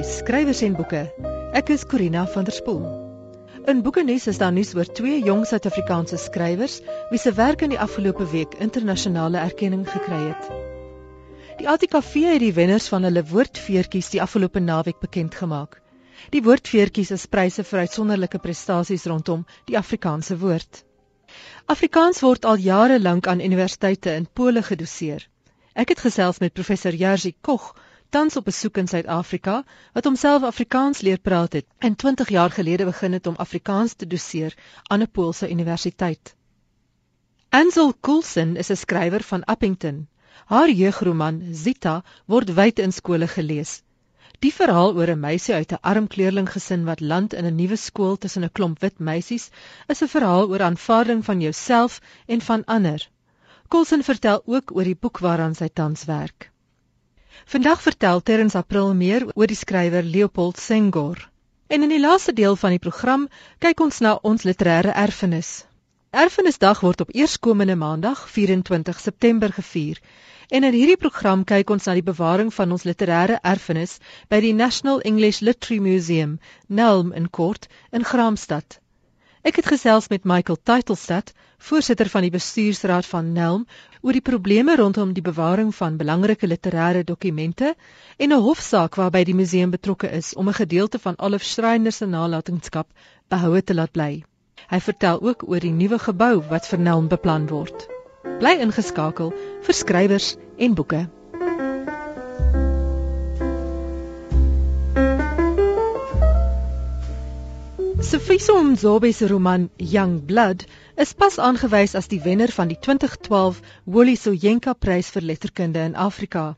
by Skrywers en Boeke. Ek is Corina van der Spool. In Boekenuus is daar nuus oor twee jong Suid-Afrikaanse skrywers wie se werk in die afgelope week internasionale erkenning gekry het. Die ATKV het die wenners van hulle woordfeertjies die afgelope naweek bekend gemaak. Die woordfeertjies is pryse vir uitsonderlike prestasies rondom die Afrikaanse woord. Afrikaans word al jare lank aan universiteite in Pole gedoseer. Ek het gesels met professor Jerzy Koch tans op besoek in Suid-Afrika wat homself Afrikaans leer praat het en 20 jaar gelede begin het om Afrikaans te doseer aan 'n Poolse universiteit. Ansel Coulson is 'n skrywer van Appington. Haar jeugroman Zita word wyd in skole gelees. Die verhaal oor 'n meisie uit 'n arm kleerlinggesin wat land in 'n nuwe skool tussen 'n klomp wit meisies, is 'n verhaal oor aanvaarding van jouself en van ander. Coulson vertel ook oor die boek waaraan sy tans werk. Vandag vertel Terrens April meer oor die skrywer Leopold Senghor. En in die laaste deel van die program kyk ons na ons literêre erfenis. Erfenisdag word op eerskomende Maandag, 24 September gevier. En in hierdie program kyk ons na die bewaring van ons literêre erfenis by die National English Literary Museum, NELM in kort, in Graamsstad. Ek het gesels met Michael Titelstad, voorsitter van die bestuursraad van NELM, oor die probleme rondom die bewaring van belangrike literêre dokumente en 'n hofsaak waarby die museum betrokke is om 'n gedeelte van Olaf Schreiner se nalatenskap behoue te laat bly. Hy vertel ook oor die nuwe gebou wat vir NELM beplan word. Bly ingeskakel vir skrywers en boeke. Sifiso Mzobe se roman Young Blood is pas aangewys as die wenner van die 2012 Woli Soyinka Prys vir letterkunde in Afrika.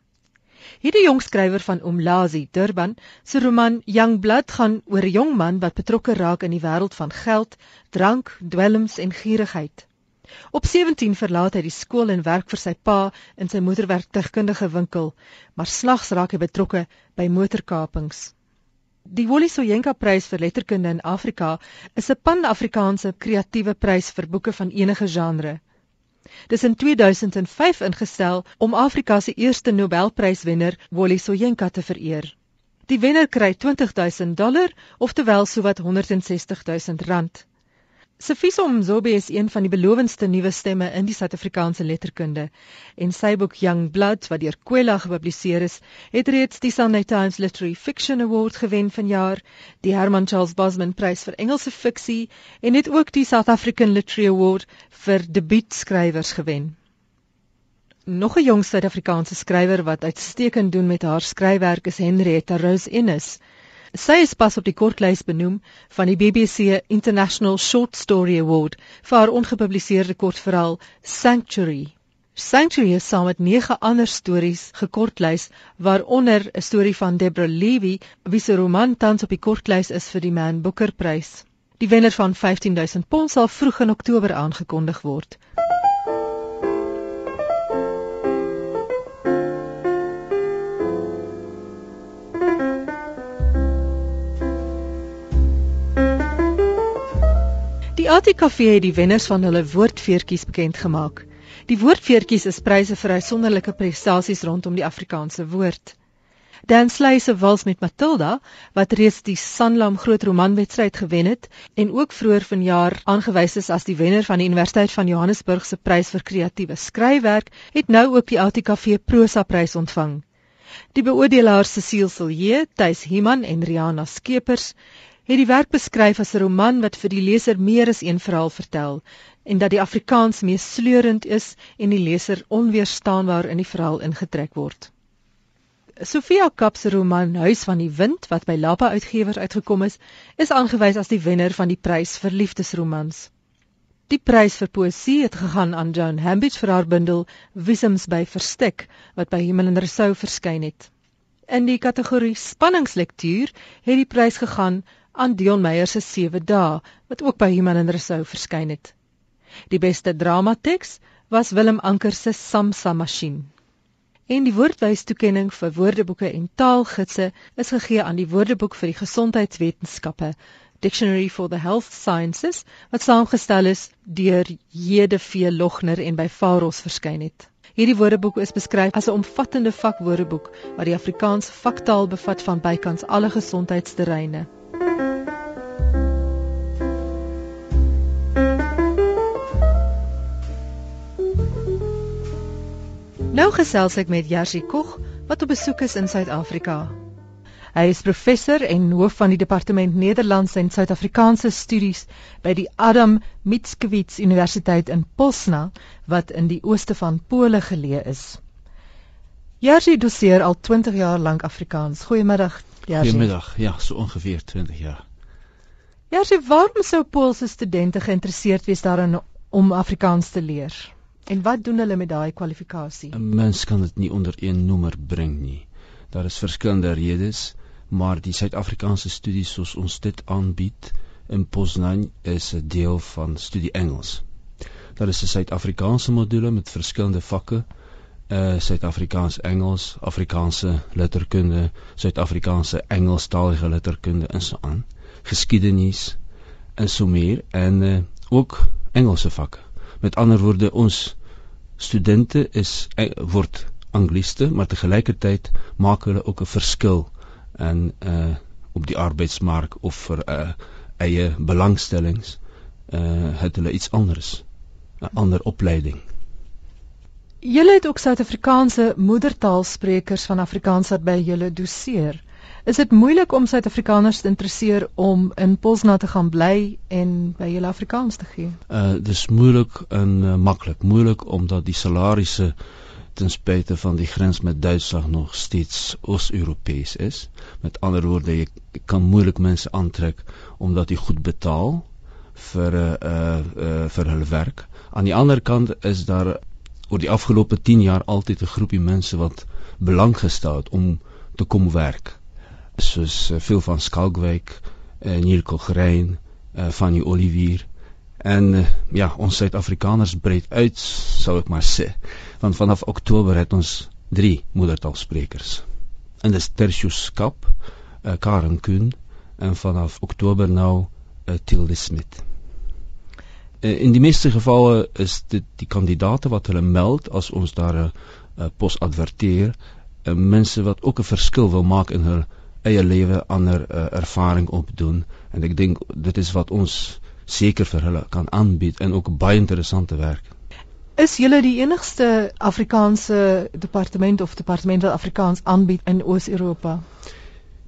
Hierdie jong skrywer van Umlazi, Durban, se roman Young Blood gaan oor 'n jong man wat betrokke raak in die wêreld van geld, drank, dwelms en gierigheid. Op 17 verlaat hy die skool en werk vir sy pa in sy motorwerktuigkundige winkel, maar slags raak hy betrokke by motorkapings. Die Woli Soyinka Prys vir letterkunde in Afrika is 'n pan-Afrikaanse kreatiewe prys vir boeke van enige genre. Dis in 2005 ingestel om Afrika se eerste Nobelpryswenner Woli Soyinka te vereer. Die wenner kry 20000 dollar, oftewel sowat 160000 rand. Sifiso Mzobe is een van die belowendste nuwe stemme in die Suid-Afrikaanse letterkunde en sy boek Young Blood wat deur Kwela gepubliseer is, het reeds die Sunday Times Literary Fiction Award gewen vanjaar, die Herman Charles Bosman Prys vir Engelse fiksie en het ook die South African Literary Award vir debuutskrywers gewen. Nog 'n jong Suid-Afrikaanse skrywer wat uitstekend doen met haar skryfwerk is Henrietta Rose Ennis. Sy is pas op die kortlys benoem van die BBC International Short Story Award vir haar ongepubliseerde kortverhaal Sanctuary. Sanctuary is saam met 9 ander stories gekortlys waaronder 'n storie van Deborah Levy wie se roman tans op die kortlys is vir die Man Booker Prys. Die wenner van 15000 pond sal vroeg in Oktober aangekondig word. ATKV het die wenners van hulle woordfeertjies bekend gemaak. Die woordfeertjies is pryse vir uitsonderlike prestasies rondom die Afrikaanse woord. Dan Sley se Wals met Matilda, wat reeds die Sanlam Groot Romanwedstryd gewen het en ook vroeër vanjaar aangewys is as die wenner van die Universiteit van Johannesburg se prys vir kreatiewe skryfwerk, het nou ook die ATKV Prosa prys ontvang. Die beoordelaars Cecile Silje, Tuis Himan en Riana Skeepers het die werk beskryf as 'n roman wat vir die leser meer as een verhaal vertel en dat die Afrikaans mees sleurend is en die leser onweerstaanbaar in die verhaal ingetrek word. Sofia Kap se roman Huis van die Wind wat by Lapa Uitgewers uitgekom is, is aangewys as die wenner van die prys vir liefdesromans. Die prys vir poësie het gegaan aan Joan Hambidge vir haar bundel Wiesems by Verstek wat by Hemel en Resou verskyn het. In die kategorie spanningslektuur het die prys gegaan aan Dion Meyer se Sewe Dae wat ook by Human en Resou verskyn het. Die beste dramateks was Willem Anker se Samsa masjien. En die woordwystoekenning vir woordeboeke en taalgidse is gegee aan die Woordeboek vir die Gesondheidswetenskappe, Dictionary for the Health Sciences, wat saamgestel is deur J.D.V. Logner en by Faros verskyn het. Hierdie woordeboek is beskryf as 'n omvattende vakwoordeboek wat die Afrikaanse vaktaal bevat van bykans alle gesondheidsterreine. Nou gesels ek met Jerzy Kog wat op besoek is in Suid-Afrika. Hy is professor en hoof van die departement Nederlands en Suid-Afrikaanse studies by die Adam Mickiewicz Universiteit in Pozna wat in die ooste van Pole geleë is. Jerzy doseer al 20 jaar lank Afrikaans. Goeiemiddag, Jerzy. Goeiemiddag. Ja, so ongeveer 20 jaar. Jerzy, waarom sou Poolse studente geïnteresseerd wees daarin om Afrikaans te leer? En wat doen hulle met daai kwalifikasie? 'n Mens kan dit nie onder een noemer bring nie. Daar is verskillende redes maar die Suid-Afrikaanse studies soos ons dit aanbied in Poznan is 'n deel van studie Engels. Daar is 'n Suid-Afrikaanse module met verskillende vakke, uh Suid-Afrikaans Engels, Afrikaanse letterkunde, Suid-Afrikaanse Engelstalige letterkunde en so aan, geskiedenis en so meer en uh ook Engelse vakke. Met ander woorde ons studente is uh, word Angliste, maar te gelykertyd maak hulle ook 'n verskil en uh op die arbeidsmark of vir uh eie belangstellings uh het hulle iets anders 'n ander opleiding. Julle het ook Suid-Afrikaanse moedertaalsprekers van Afrikaans wat by julle doseer. Is dit moeilik om Suid-Afrikaners te interesseer om in Polsna te gaan bly en by julle Afrikaans te gee? Uh dis moeilik en uh, maklik. Moeilik omdat die salarisse ten spyte van die grens met Duitsland nog steeds Oos-Europees is. Met ander woorde, jy kan moeilik mense aantrek omdat jy goed betaal vir 'n uh, uh, uh, vir hulle werk. Aan die ander kant is daar oor die afgelope 10 jaar altyd 'n groepie mense wat belang gestel het om te kom werk. dus veel eh, van Skalkwijk, eh, Nielko Gerijn, eh, Fanny Olivier. En ja, ons Zuid-Afrikaners breed uit, zou ik maar zeggen. Want vanaf oktober hebben ons drie moedertaalsprekers. En dat is Tertius Kap, Karen Kuhn en vanaf oktober nou Tilde Smit. in de meeste gevallen is dit die kandidaten wat hulle meld als ons daar post adverteert mensen wat ook een verschil wil maken in hun hul eie lewe, ander uh, ervaring opdoen en ek dink dit is wat ons seker vir hulle kan aanbied en ook baie interessante werk. Is julle die enigste Afrikaanse departement of departement wat Afrikaans aanbied in Oos-Europa?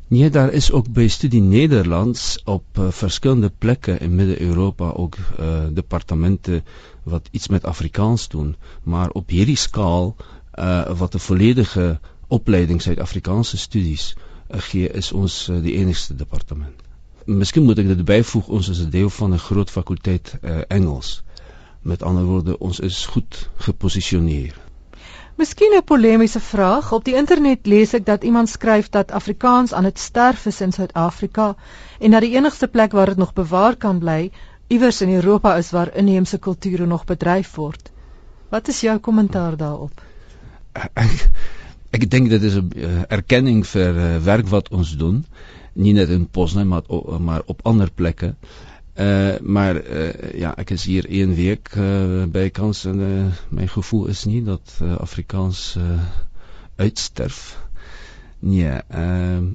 Nee, daar is ook by Studie Nederlands op uh, verskillende plekke in Midde-Europa ook uh, departemente wat iets met Afrikaans doen, maar op hierdie skaal uh, wat 'n volledige opleiding Suid-Afrikaanse studies gee, is ons uh, die enigste departement. Miskien moet ek dit byvoeg ons is 'n deel van 'n groot fakulteit uh, Engels. Met ander woorde, ons is goed geposisioneer. Miskien 'n polemiese vraag. Op die internet lees ek dat iemand skryf dat Afrikaans aan dit sterf is in Suid-Afrika en dat die enigste plek waar dit nog bewaar kan bly iewers in Europa is waar inheemse kulture nog bedryf word. Wat is jou kommentaar daarop? Ek, ek dink dit is 'n uh, erkenning vir uh, werk wat ons doen nie net in Poznan maar maar op ander plekke. Uh maar ja, ek is hier een week uh, by kans en my gevoel is nie dat Afrikaans uh, uitsterf. Nee,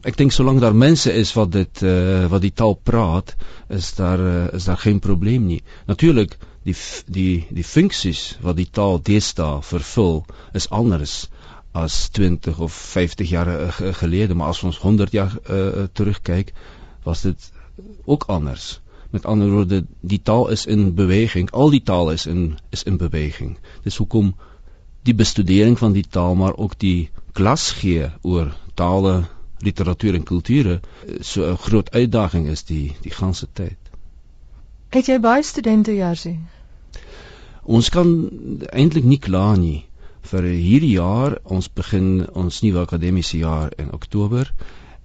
ek dink solank daar mense is wat dit wat die taal praat, is daar is daar geen probleem nie. Natuurlik die die die funksies wat die taal deesdae vervul is anders as 20 of 50 jaar uh, gelede, maar as ons 100 jaar uh, terugkyk, was dit ook anders. Met ander woorde, die taal is in beweging, al die taal is in is in beweging. Dis hoekom die bestudering van die taal, maar ook die klas gee oor tale, literatuur en kulture so 'n groot uitdaging is die die ganse tyd. Het jy baie studente jaar sien? Ons kan eintlik nie kla nie vir hierdie jaar ons begin ons nuwe akademiese jaar in Oktober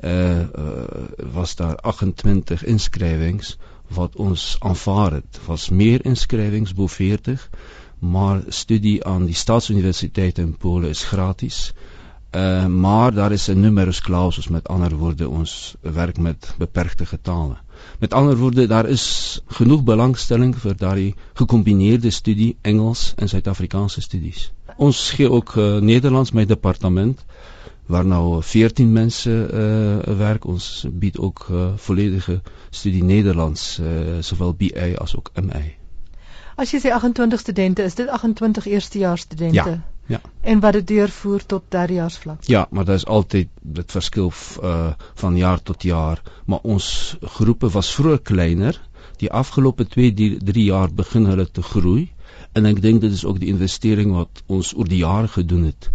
uh, uh was daar 28 inskrywings wat ons aanvaar het. Was meer inskrywings bo 40 maar studie aan die staatsuniversiteit in Pole is gratis. Uh maar daar is 'n numerus clausus met ander woorde ons werk met beperkte getale. Met ander woorde daar is genoeg belangstelling vir daardie gekombineerde studie Engels en Suid-Afrikaanse studies ons ging ook eh, Nederlands, mijn departement waar nou 14 mensen eh, werken. Ons biedt ook eh, volledige studie Nederlands, uh, zowel BI als ook MI. Als je zegt 28 studenten, is dit 28 eerstejaarsstudenten? Ja. Ja. En wat het deurvoert tot derdejaarsvlak. Ja, maar dat is altijd het verschil van jaar tot jaar. Maar ons groepen was vroeger kleiner. Die afgelopen twee, drie jaar beginnen het te groeien en ek dink dit is ook die investering wat ons oor die jare gedoen het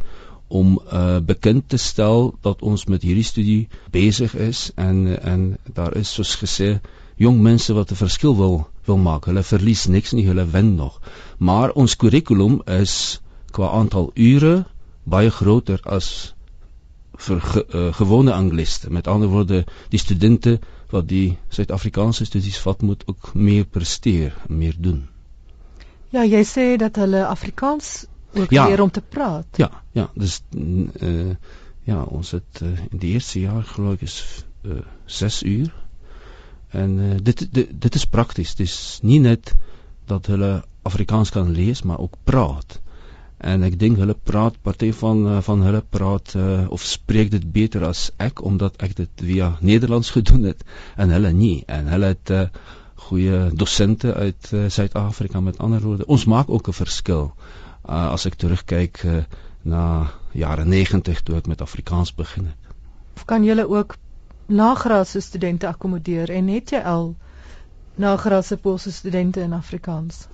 om uh, bekend te stel dat ons met hierdie studie besig is en en daar is soos gesê jong mense wat 'n verskil wil wil maak. Hulle verlies niks nie, hulle wen nog. Maar ons kurrikulum is qua aantal ure baie groter ge, uh, gewone angliste. Met ander woorde, die studente wat die Suid-Afrikaanse studies vat moet ook meer presteer, meer doen. Ja, jy sê dat hulle Afrikaans ook ja. leer om te praat. Ja, ja, dus uh, ja, ons het uh, in die eerste jaar geloof ik is uh, zes uur. En dit, dit dit is prakties. Dit is nie net dat hulle Afrikaans kan lees, maar ook praat. En ek dink hulle praat party van van hulle praat uh, of spreek dit beter as ek omdat ek dit via Nederlands gedoen het en hulle nie. En hulle het uh, goeie dosente uit Suid-Afrika uh, met ander woorde. Ons maak ook 'n verskil uh, as ek terugkyk uh, na jare 90 toe ek met Afrikaans begin het. Of kan julle ook nagraadse studente akkommodeer en het jy al nagraadse Poolse studente in Afrikaans?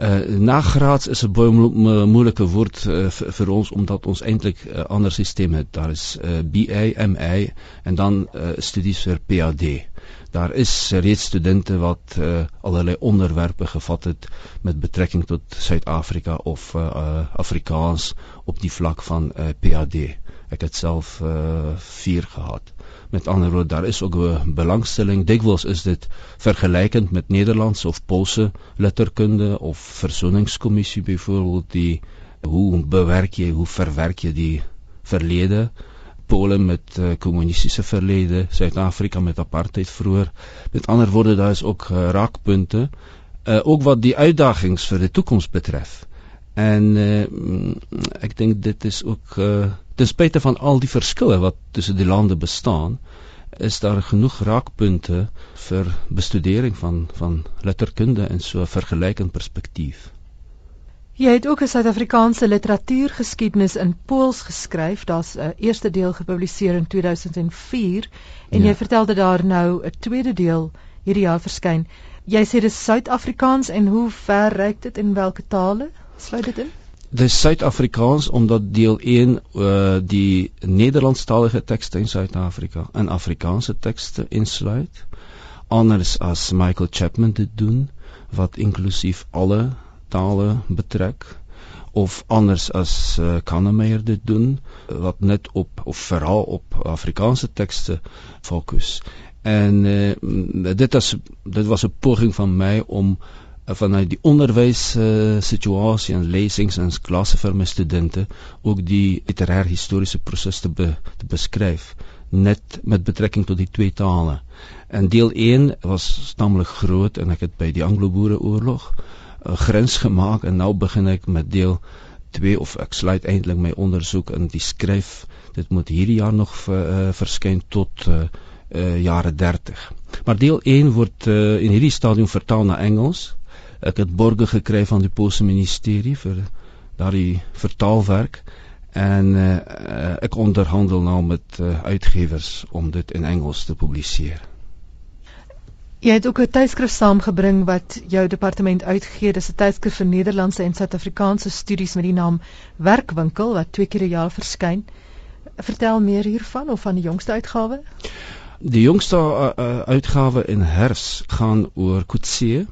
Uh, nagraads is 'n baie mo moeilike woord uh, vir ons omdat ons eintlik 'n uh, ander stelsel het. Daar is uh, BA, MA en dan uh, studies vir PhD. Daar is reeds studente wat uh, allerlei onderwerpe gevat het met betrekking tot Suid-Afrika of uh, uh, Afrikaans op die vlak van uh, PhD. Ek het self uh, 4 gehad. Met ander woorde, daar is ook 'n belangstelling. Dikwels is dit vergelykend met Nederlands of Poolse letterkunde of versoeningskommissie byvoorbeeld die hoe bewerk jy, hoe verwerk jy die verlede? Polen met uh, kommunistiese verlede, Suid-Afrika met apartheid vroeër. Met ander woorde, daar is ook uh, raakpunte, uh, ook wat die uitdagings vir die toekoms betref. En uh, ek dink dit is ook uh, ten spyte van al die verskille wat tussen die lande bestaan, is daar genoeg raakpunte vir bestudering van van letterkunde en so 'n vergelykende perspektief. Jy het ook 'n Suid-Afrikaanse literatuurgeskiedenis in Pools geskryf. Daar's 'n eerste deel gepubliseer in 2004 en ja. jy vertel dat daar nou 'n tweede deel hierdie jaar verskyn. Jy sê dis Suid-Afrikaans en hoe ver reik dit en watter tale sluit dit in? Dis Suid-Afrikaans omdat deel 1 uh die Nederlandstalige tekste in Suid-Afrika en Afrikaanse tekste insluit. Anders as Michael Chapman dit doen wat inklusief alle tale betrek of anders as uh, Kannemeyer dit doen wat net op of veral op Afrikaanse tekste fokus. En uh, dit was dit was 'n poging van my om uh, vanuit die onderwys situasie en lesings en klasse vir my studente ook die literêr historiese proses te, te beskryf net met betrekking tot die twee tale. En deel 1 was tamelik groot en ek het by die Anglo-Boereoorlog 'n grens gemaak en nou begin ek met deel 2 of ek sluit eintlik my ondersoek in die skryf. Dit moet hierdie jaar nog ver, uh, verskyn tot uh, uh, jare 30. Maar deel 1 word uh, in hierdie stadium vertaal na Engels. Ek het borge gekry van die Poolse ministerie vir daardie vertaalwerk en uh, ek onderhandel nou met uh, uitgewers om dit in Engels te publiseer. Jy het ook 'n tydskrif saamgebring wat jou departement uitgee. Dis 'n tydskrif vir Nederlandse en Suid-Afrikaanse studies met die naam Werkwinkel wat twee keer per jaar verskyn. Vertel meer hiervan of van die jongste uitgawe? Die jongste uh, uh, uitgawe in herfs gaan oor Kutsie.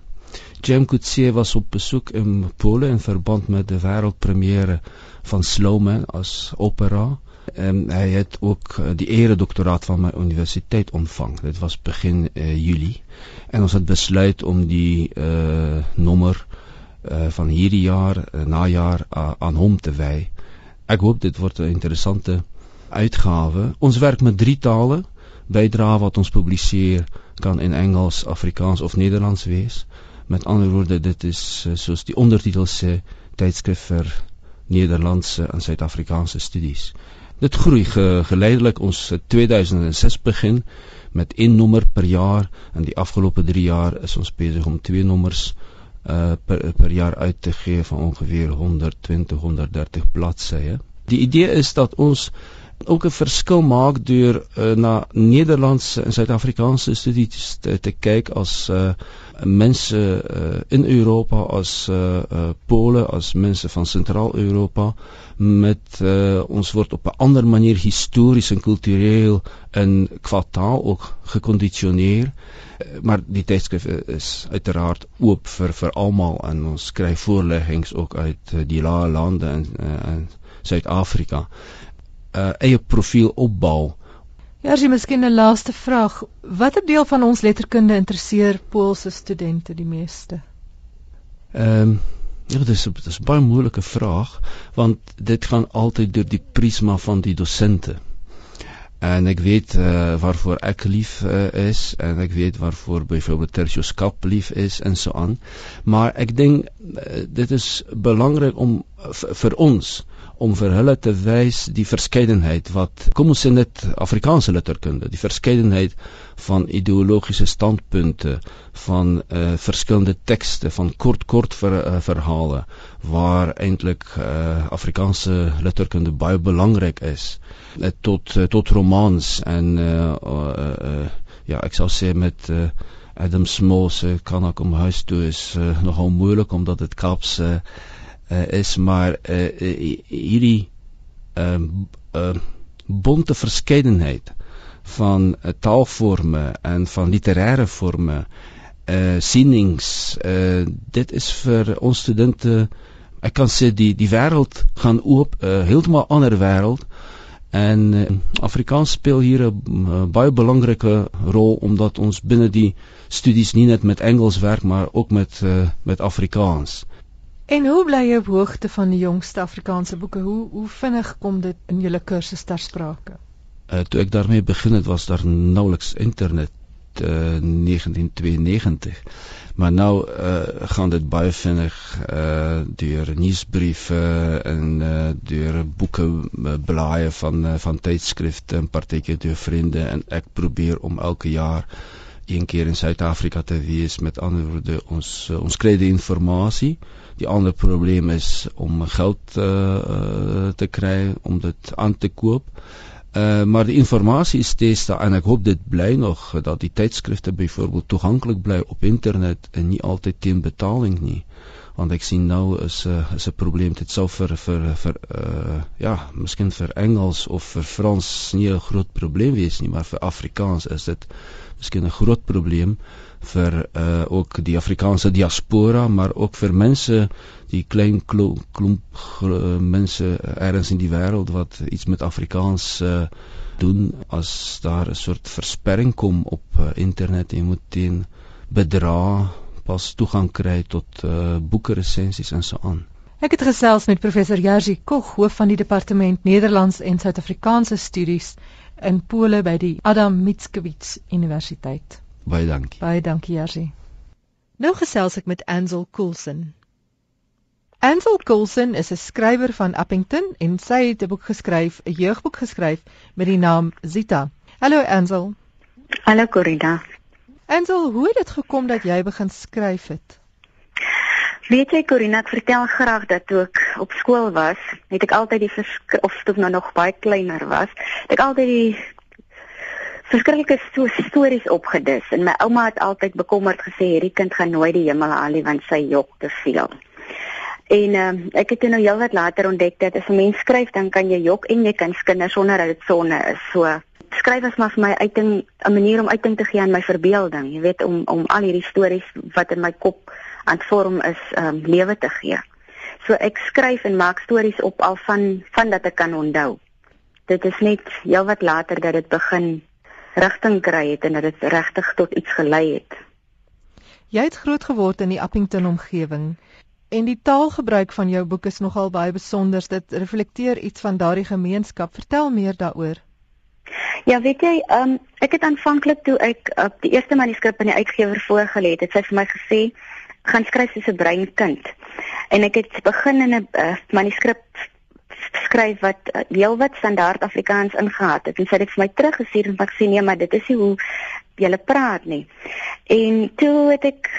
Jem Kutsie was op besoek in Polen in verband met die wêreldpremiere van Slowman as opera En hij heeft ook eh, die eredoctoraat van mijn universiteit ontvangen. Dat was begin eh, juli. En ons het besluit om die eh, nummer van hier jaar, najaar, aan hem te wijden. Ik hoop dit wordt een interessante uitgave. Ons werk met drie talen. Bijdrage wat ons publiceer kan in Engels, Afrikaans of Nederlands wees. Met andere woorden, dit is zoals die ondertitels: tijdschrift voor Nederlandse en Zuid-Afrikaanse studies. Dit groei ge, geleidelik ons 2006 begin met een nommer per jaar en die afgelope 3 jaar is ons besig om twee nommers uh, per per jaar uit te gee van ongeveer 120 130 bladsye. Die idee is dat ons ook 'n verskil maak deur uh, na Nederlandse en Suid-Afrikaanse studies te, te kyk as uh, mense uh, in Europa as uh, uh, Pole as mense van Sentraal-Europa met uh, ons word op 'n ander manier histories en kultureel en qua taal ook gekondisioneer maar die tydskrif is uiteraard oop vir almal en ons skryf voorleggings ook uit die lae lande in Suid-Afrika uh, eie profiel opbou. Ja, as jy miskien 'n laaste vraag, watter deel van ons letterkunde interesseer Poolse studente die meeste? Ehm um, ja, dit is dit is 'n baie moeilike vraag want dit gaan altyd deur die prisma van die dosente. En ek weet uh, waarvoor ek lief uh, is en ek weet waarvoor byvoorbeeld Tertius Kap lief is en so aan. Maar ek dink uh, dit is belangrik om vir ons om vir te wys die verskeidenheid wat kom ons sê net Afrikaanse letterkunde, die verskeidenheid van ideologiese standpunte, van uh, verskillende tekste, van kort kort ver, uh, verhale waar eintlik uh, Afrikaanse letterkunde baie belangrik is, tot tot romans en uh, uh, ja, ek sou sê met Adam Small se kan ek om huis toe is nogal moeilik omdat dit Kaapse uh, is maar uh, hierdie uh, uh, bonte verskeidenheid van taalforme en van literêre forme uh, sienings dit is vir ons studente ek kan sê die die wêreld gaan oop 'n heeltemal ander wêreld en Afrikaans speel hier 'n uh, baie rol omdat ons binne die studies nie net met Engels werk maar ook met uh, met Afrikaans. En hoe bly jy op hoogte van die jongste Afrikaanse boeke? Hoe hoe vinnig kom dit in julle kursus ter sprake? Uh, toe ek daarmee begin het, was daar nauweliks internet uh, 1992. Maar nou uh, gaan dit baie vinnig uh, deur nuusbriewe en uh, deur boeke blaaie van uh, van tydskrifte en partykeer deur vriende en ek probeer om elke jaar een keer in Suid-Afrika te wees met ander woorde ons uh, ons kry die inligting Die ander probleem is om geld uh, te kry om dit aan te koop. Uh, maar die inligting is steeds daar en ek hoop dit bly nog dat die tydskrifte byvoorbeeld toeganklik bly op internet en nie altyd teen betaling nie want ek sien nou is 'n uh, is 'n probleem dit sou vir vir vir uh, ja miskien vir Engels of vir Frans nie 'n groot probleem wees nie maar vir Afrikaans is dit miskien 'n groot probleem vir uh ook die Afrikaanse diaspora maar ook vir mense die klein klomp, klomp uh, mense elders in die wêreld wat iets met Afrikaans uh doen as daar 'n soort versperring kom op uh, internet en moet teen bedra pas toegang kry tot uh boeke resensies en so aan. Ek het gesels met professor Jerzy Kog hoof van die departement Nederlands en Suid-Afrikaanse studies in Pole by die Adam Mickiewicz Universiteit. Baie dankie. Baie dankie Jerzy. Nou gesels ek met Ansel Coulson. Ansel Coulson is 'n skrywer van Appington en sy het 'n boek geskryf, 'n jeugboek geskryf met die naam Zita. Hallo Ansel. Hallo Corina. Ansel, hoe het dit gekom dat jy begin skryf het? Weet jy Corina, ek vertel graag dat toe ek op skool was, het ek altyd die of toe ek nou nog baie kleiner was, het ek altyd die verskriklike so stories opgedis en my ouma het altyd bekommerd gesê hierdie kind gaan nooit die hemel haal nie want sy jok te veel. En uh, ek het nou heelwat later ontdek dat as 'n mens skryf dan kan jy jok en jy kan skinder sonder dat dit sonne is. So skryf is maar vir my uiting 'n manier om uiting te gee aan my verbeelding, jy weet om om al hierdie stories wat in my kop aan vorm is um, lewe te gee. So ek skryf en maak stories op al van van dat ek kan onthou. Dit is net heelwat later dat dit begin rigting kry het en dat dit regtig tot iets gelei het. Jy het groot geword in die Appington omgewing en die taalgebruik van jou boek is nogal baie besonder. Dit reflekteer iets van daardie gemeenskap. Vertel meer daaroor. Ja, weet jy, um, ek het aanvanklik toe ek op die eerste manuskrip aan die uitgewer voorgelê het, het sy vir my gesê, gaan skryf soos 'n breinkind. En ek het begin in 'n uh, manuskrip skryf wat uh, heel wat standaard Afrikaans ingehaat het en sy het vir my teruggestuur en ek sê nee, maar dit is nie hoe jy praat nie. En toe het ek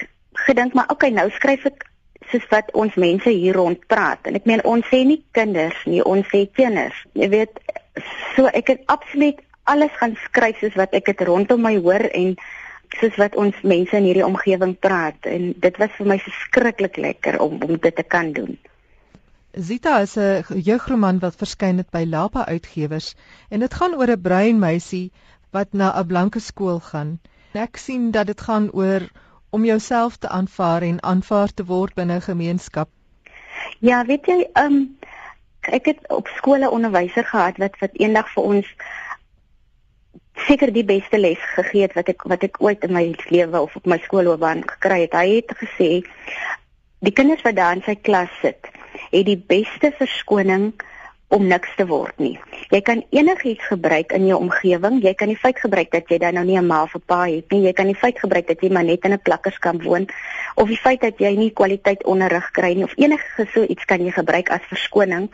gedink maar okay, nou skryf ek soos wat ons mense hier rond praat. En ek meen ons sê nie kinders nie, ons sê tieners. Jy weet, so ek het absoluut alles gaan skryf soos wat ek dit rondom my hoor en soos wat ons mense in hierdie omgewing praat en dit was vir my verskriklik lekker om om dit te kan doen. Zita is 'n jeugroman wat verskyn het by Lapa Uitgewers en dit gaan oor 'n bruin meisie wat na 'n blanke skool gaan. Ek sien dat dit gaan oor om jouself te aanvaar en aanvaar te word binne 'n gemeenskap. Ja, weet jy, um, ek het op skole onderwyser gehad wat wat eendag vir ons seker die beste les gegee het wat ek wat ek ooit in my lewe of op my skoolloopbaan gekry het. Hy het gesê die kinders wat daar in sy klas sit, het die beste verskoning om niks te word nie. Jy kan enigiets gebruik in jou omgewing. Jy kan die feit gebruik dat jy dan nou nie 'n ma of pa het nie. Jy kan die feit gebruik dat jy maar net in 'n plakkerskamp woon of die feit dat jy nie kwaliteit onderrig kry nie of enige so iets kan jy gebruik as verskoning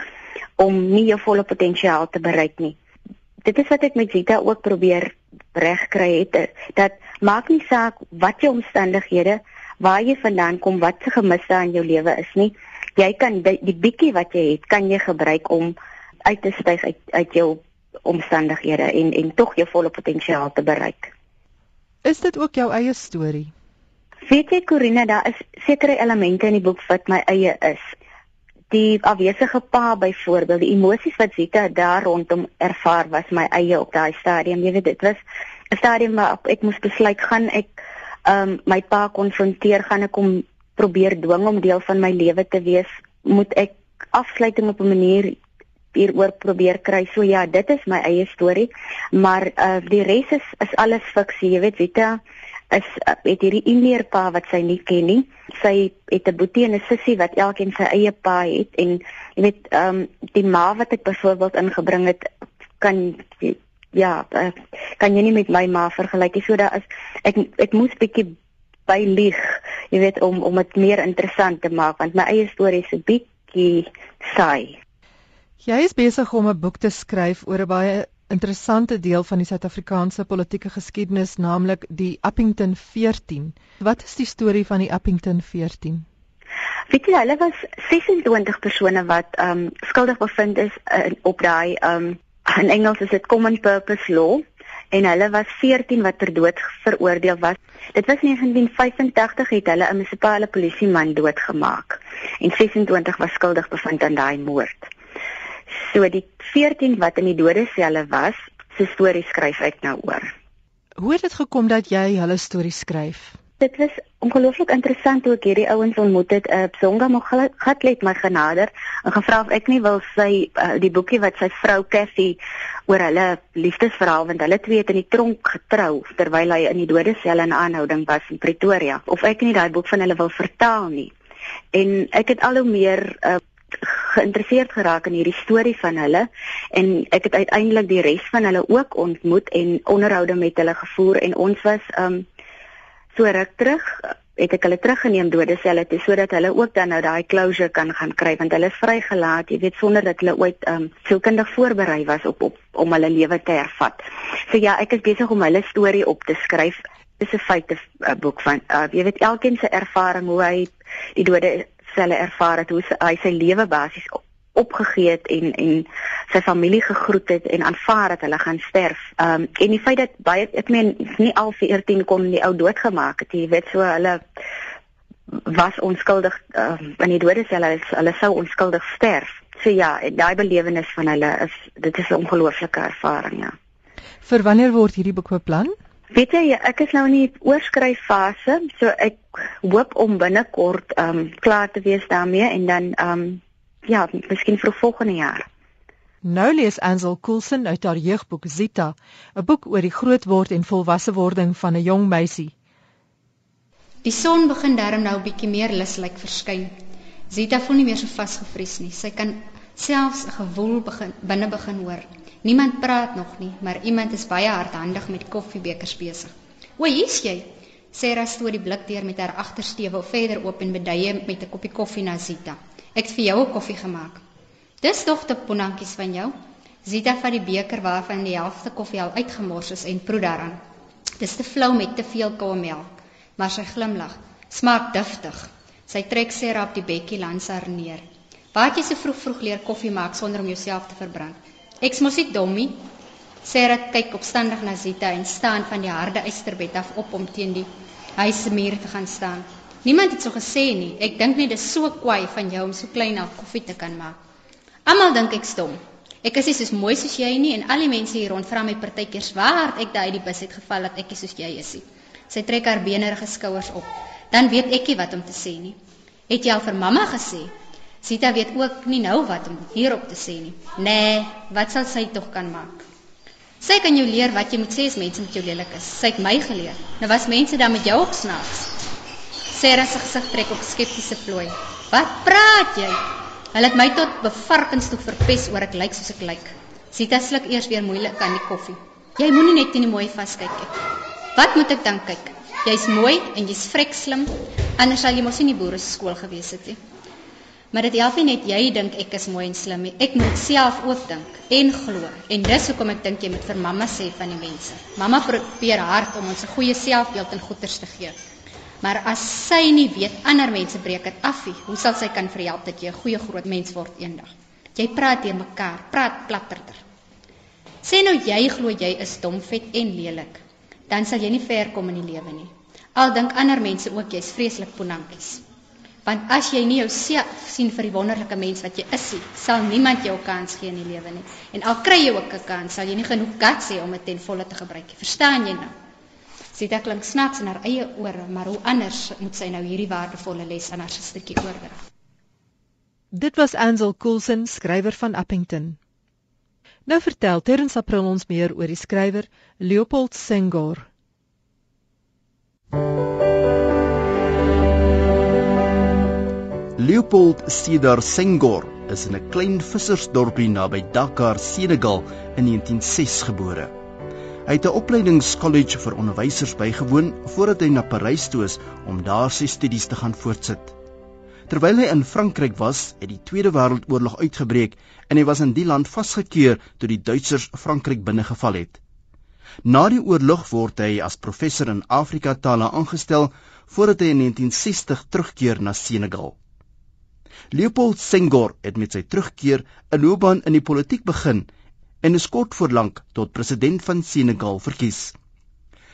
om nie jou volle potensiaal te bereik nie dit is wat ek met Zita ook probeer regkry het dat maak nie saak wat jou omstandighede waar jy vandaan kom wat se gemiste in jou lewe is nie jy kan die, die bietjie wat jy het kan jy gebruik om uit te styg uit uit jou omstandighede en en tog jou volle potensiaal te bereik. Is dit ook jou eie storie? Weet jy Corina daar is sekere elemente in die boek wat my eie is. Die afwesige pa byvoorbeeld die emosies wat Zita daar rondom ervaar was my eie op daai stadium. Jy weet dit was 'n stadium waar ek moes besluit gaan ek um, my pa konfronteer gaan ek hom probeer dwing om deel van my lewe te wees moet ek afsluiting op 'n manier hieroor probeer kry so ja dit is my eie storie maar uh, die res is is alles fiksie jy weet Zita is het hierdie Indeerpa wat sy nie ken nie. Sy het 'n boetie en 'n sussie wat elkeen sy eie pa het en jy weet ehm um, die ma wat ek byvoorbeeld ingebring het kan ja, uh, kan jy nie met my ma vergelyk nie. So daar is ek ek moes bietjie by lieg, jy weet om om dit meer interessant te maak want my eie storie is 'n bietjie saai. Jy is besig om 'n boek te skryf oor 'n baie interessante deel van die Suid-Afrikaanse politieke geskiedenis, naamlik die Appington 14. Wat is die storie van die Appington 14? Weet jy, hulle was 26 persone wat um skuldig bevind is uh, op daai um in Engels is dit common purpose law en hulle was 14 wat ter dood veroordeel was. Dit was 1985 het hulle 'n munisipale polisieman doodgemaak en 26 was skuldig bevind aan daai moord. So die 14 wat in die dodeselle was, se storie skryf ek nou oor. Hoe het dit gekom dat jy hulle storie skryf? Dit was ongelooflik interessant hoe ek hierdie ouens ontmoet het. Uh, Songa Mogatlet my genader en gevra of ek nie wil sy uh, die boekie wat sy vrou Cassie oor hulle liefdesverhaal want hulle twee het in die tronk getrou terwyl hy in die dodesel in aanhouding was in Pretoria. Of ek nie daai boek van hulle wil vertaal nie. En ek het al hoe meer uh, geïnteresseerd geraak in hierdie storie van hulle en ek het uiteindelik die res van hulle ook ontmoet en onderhoude met hulle gevoer en ons was um so ruk terug het ek hulle teruggeneem dodeselle toe sodat hulle ook dan nou daai closure kan gaan kry want hulle is vrygelaat jy weet sonder dat hulle ooit um sielkundig voorberei was op op om hulle lewe te hervat. So ja, ek is besig om hulle storie op te skryf. Dis 'n feite boek van uh, jy weet elkeen se ervaring hoe hy die dode selle ervaar het hoe sy, hy sy lewe basies opgegee het en en sy familie gegroet het en aanvaar dat hulle gaan sterf. Ehm um, en die feit dat baie ek meen nie al 14 kon die ou doodgemaak het, jy weet so hulle was onskuldig um, in die dodesel hulle hulle sou onskuldig sterf. So ja, daai belewenis van hulle is dit is 'n ongelooflike ervaring ja. Vir wanneer word hierdie boek beplan? Weet jy, ek is nou in die oorskryffase, so ek hoop om binnekort ehm um, klaar te wees daarmee en dan ehm um, ja, miskien vir volgende jaar. Nou lees Ansel Coulson uit haar jeugboek Zita, 'n boek oor die grootword en volwasse wording van 'n jong meisie. Die son begin darm nou 'n bietjie meer luslik verskyn. Zita voel nie meer so vasgevries nie. Sy kan selfs 'n gewoel begin binne begin hoor. Niemand praat nog nie, maar iemand is baie hardhandig met koffiebekers besig. "O, hier's jy." Sarah stoot die blik deur met haar agtersteuwel verder oop en beduie met 'n koppie koffie na Zita. Ek het vir jou 'n koffie gemaak. Dis tog te ponantjies van jou. Zita vat die beker waarvan die helfte koffie al uitgemors is en proe daaraan. Dis te flou met te veel koue melk, maar sy glimlag. Smaak duftig. Sy trek Sarah op die bekkie langs haar neer. Waar jy se vroeg vroeg leer koffie maak sonder om jouself te verbrand. Ek mos nie dommie. Sarah kyk opstandig na Zita en staan van die harde eysterbed af op om teen die huis se muur te gaan staan. Niemand het so gesê nie. Ek dink net dis so kwaai van jou om so klein al koffie te kan maak. Almal dink ek stom. Ek is nie soos mooi soos jy nie en al die mense hier rond vra my partykeer swaar ek daai die bus het geval dat ek nie soos jy is nie. Sy trek haar benerige skouers op. Dan weet ek nie wat om te sê nie. Het jy al vir mamma gesê? Sita weet ook nie nou wat om hierop te sê nie. Nee, wat sal sy tog kan maak? Sy kan jou leer wat jy moet sê as mense met jou lelik is. Sy het my geleer. Nou was mense dan met jou ook snaaks. Sarah se gesig trek op skeptiese plooi. "Wat praat jy?" Hulle het my tot bevarkings toe verpes oor ek lyk soos ek lyk. Sita sluk eers weer moeilik aan die koffie. "Jy moenie net in die mooi vaskyk nie. Wat moet ek dan kyk? Jy's mooi en jy's vrek slim, anders sal jy mos in die boere se skool gewees het nie." Maar dit help nie net jy dink ek is mooi en slim nie. Ek moet self ook dink en glo. En dis hoekom ek dink jy moet vir mamma sê van die mense. Mamma probeer hard om ons 'n goeie selfbeeld en goeders te gee. Maar as sy nie weet ander mense breek dit af nie, hoe sal sy kan verhelp dat jy 'n goeie groot mens word eendag? Jy praat teen mekaar, praat platterter. Sê nou jy glo jy is dom, vet en lelik, dan sal jy nie ver kom in die lewe nie. Al dink ander mense ook jy's vreeslik ponantjies. Want as jy nie jouself sien vir die wonderlike mens wat jy is nie, sal niemand jou kans gee in die lewe nie. En al kry jy ook 'n kans, sal jy nie genoeg guts hê om dit ten volle te gebruik nie. Verstaan jy nou? Sita klink snaaks in haar eie ore, maar hoe anders moet sy nou hierdie waardevolle les aan haar sustertjie oordra? Dit was Ansel Coulson, skrywer van Appington. Nou vertel Terrence April ons meer oor die skrywer Leopold Senghor. Leopold Cedar Senghor is in 'n klein vissersdorpie naby Dakar, Senegal in 1906 gebore. Hy het 'n opleidingskollege vir onderwysers bygewoon voordat hy na Parys toe is om daar sy studies te gaan voortsit. Terwyl hy in Frankryk was, het die Tweede Wêreldoorlog uitgebreek en hy was in die land vasgekeur toe die Duitsers Frankryk binnegeval het. Na die oorlog word hy as professor in Afrika tale aangestel voordat hy in 1960 terugkeer na Senegal. Leopold Senghor het met sy terugkeer 'n loopbaan in die politiek begin en is kort voor lank tot president van Senegal verkies.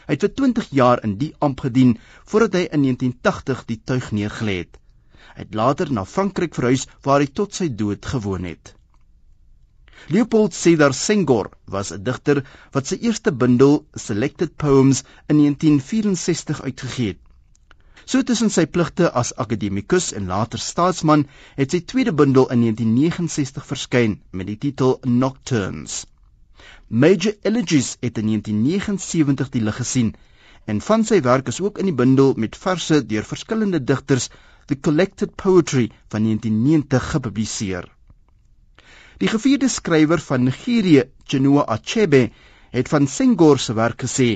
Hy het vir 20 jaar in die amp gedien voordat hy in 1980 die tuig neergelê het. Hy het later na Frankryk verhuis waar hy tot sy dood gewoon het. Leopold Cedar Senghor was 'n digter wat sy eerste bundel Selected Poems in 1964 uitgegee het. So tussen sy pligte as akademikus en later staatsman het sy tweede bundel in 1969 verskyn met die titel Nocturnes. Major Elegies het in 1979 die lig gesien en van sy werk is ook in die bundel met verse deur verskillende digters The Collected Poetry van 1990 gepubliseer. Die gevierde skrywer van Nigerië, Chinua Achebe, het van Senghor se werk gesê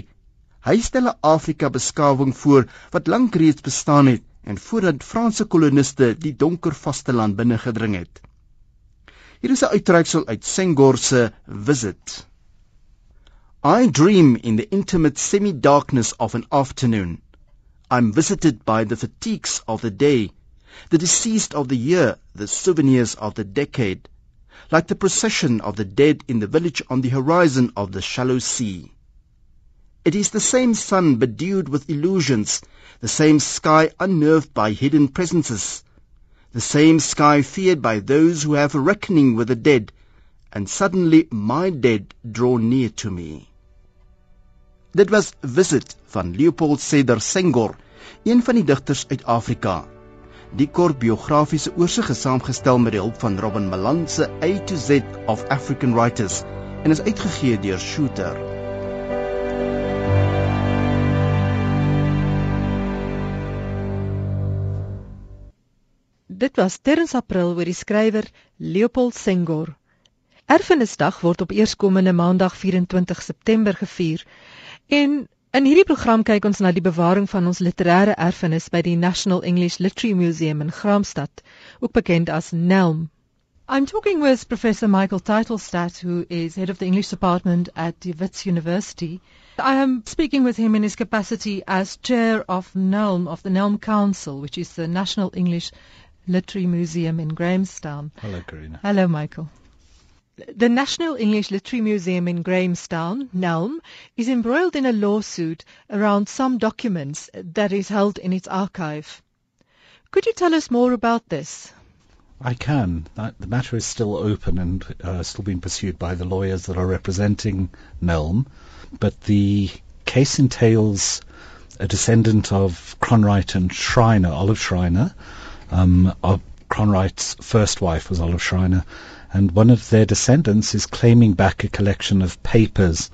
Hy stel 'n Afrika beskawing voor wat lank reeds bestaan het en voordat Franse koloniste die donker vasteland binne gedring het. Hier is 'n uittreksel uit Senghor se Visit. I dream in the intimate semi-darkness of an afternoon. I'm visited by the fatigues of the day, the deceased of the year, the souvenirs of the decade, like the procession of the dead in the village on the horizon of the shallow sea. It is the same sun bedewed with illusions, the same sky unnerved by hidden presences, the same sky feared by those who have a reckoning with the dead, and suddenly my dead draw near to me. Dit was Visit van Leopold Cedar Senghor, een van die digters uit Afrika. Die kort biografiese oorsig is saamgestel met die hulp van Robin Malan se A to Z of African Writers en is uitgegee deur Shooter. Dit was Terrens April oor die skrywer Leopold Senghor. Erfenisdag word op eerskomende Maandag 24 September gevier en In hierdie program kyk ons na die bewaring van ons literêre erfenis by die National English Literary Museum in Graamsstad, ook bekend as NELM. I'm talking with Professor Michael Teitelstadt, who is head of the English department at the Wits University. I am speaking with him in his capacity as chair of NELM, of the NELM Council, which is the National English Literary Museum in Grahamstown. Hello, Corina. Hello, Michael. The National English Literary Museum in Grahamstown, NELM, is embroiled in a lawsuit around some documents that is held in its archive. Could you tell us more about this? I can. The matter is still open and uh, still being pursued by the lawyers that are representing NELM, but the case entails a descendant of Cronwright and Schreiner, Olive Schreiner. Um, Cronwright's first wife was Olive Schreiner, and one of their descendants is claiming back a collection of papers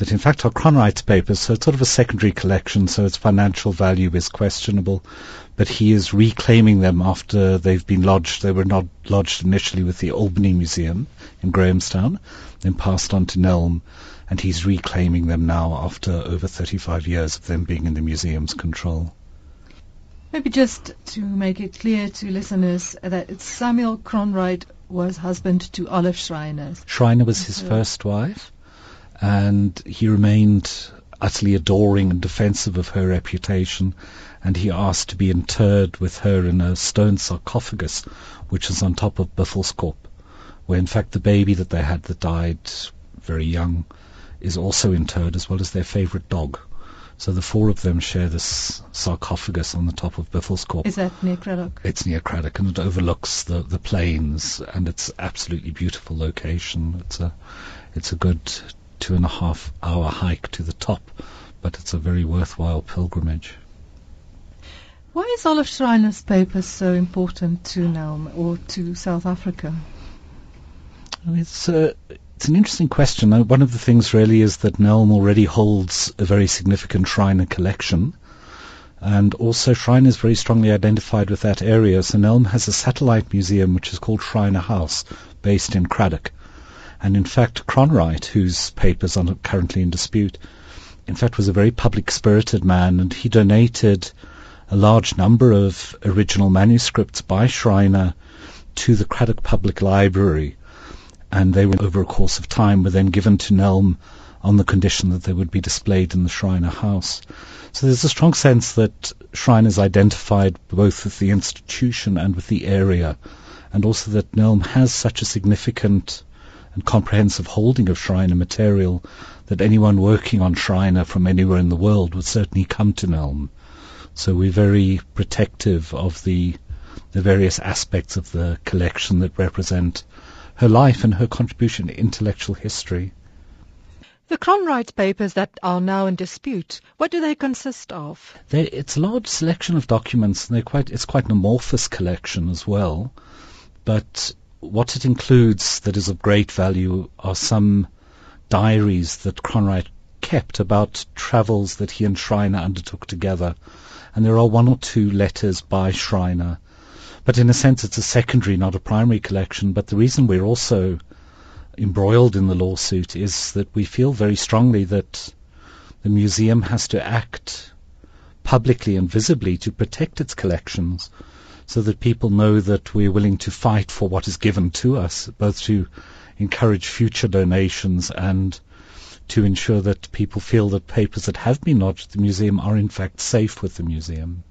that in fact are Cronwright's papers, so it's sort of a secondary collection, so its financial value is questionable. But he is reclaiming them after they've been lodged. They were not lodged initially with the Albany Museum in Grahamstown, then passed on to Nelm, and he's reclaiming them now after over 35 years of them being in the museum's control. Maybe just to make it clear to listeners that Samuel Cronwright was husband to Olive Schreiner. Schreiner was his uh-huh. first wife and he remained utterly adoring and defensive of her reputation, and he asked to be interred with her in a stone sarcophagus, which is on top of Buffelskop, where in fact the baby that they had that died very young is also interred, as well as their favourite dog. So the four of them share this sarcophagus on the top of Buffelskop. Is that near Cradock? It's near Cradock, and it overlooks the, the plains, and it's absolutely beautiful location. It's a it's a good two and a half hour hike to the top, but it's a very worthwhile pilgrimage. Why is Olive Schreiner's paper so important to Nelm or to South Africa? It's uh, it's an interesting question. One of the things really is that Nelm already holds a very significant Schreiner collection, and also Schreiner is very strongly identified with that area. So Nelm has a satellite museum which is called Schreiner House, based in Cradock. And in fact, Cronwright, whose papers are currently in dispute, in fact was a very public-spirited man, and he donated a large number of original manuscripts by Schreiner to the Cradock Public Library, and they were over a course of time were then given to Nelm on the condition that they would be displayed in the Schreiner house. So there's a strong sense that Schreiner is identified both with the institution and with the area, and also that Nelm has such a significant and comprehensive holding of Schreiner material that anyone working on Schreiner from anywhere in the world would certainly come to Nelm. So we're very protective of the the various aspects of the collection that represent her life and her contribution to intellectual history. The Cronwright papers that are now in dispute, what do they consist of? They, it's a large selection of documents, and they're quite, it's quite an amorphous collection as well. But what it includes that is of great value are some diaries that Cronwright kept about travels that he and Schreiner undertook together. And there are one or two letters by Schreiner. But in a sense, it's a secondary, not a primary collection. But the reason we're also embroiled in the lawsuit is that we feel very strongly that the museum has to act publicly and visibly to protect its collections so that people know that we're willing to fight for what is given to us, both to encourage future donations and to ensure that people feel that papers that have been lodged at the museum are in fact safe with the museum.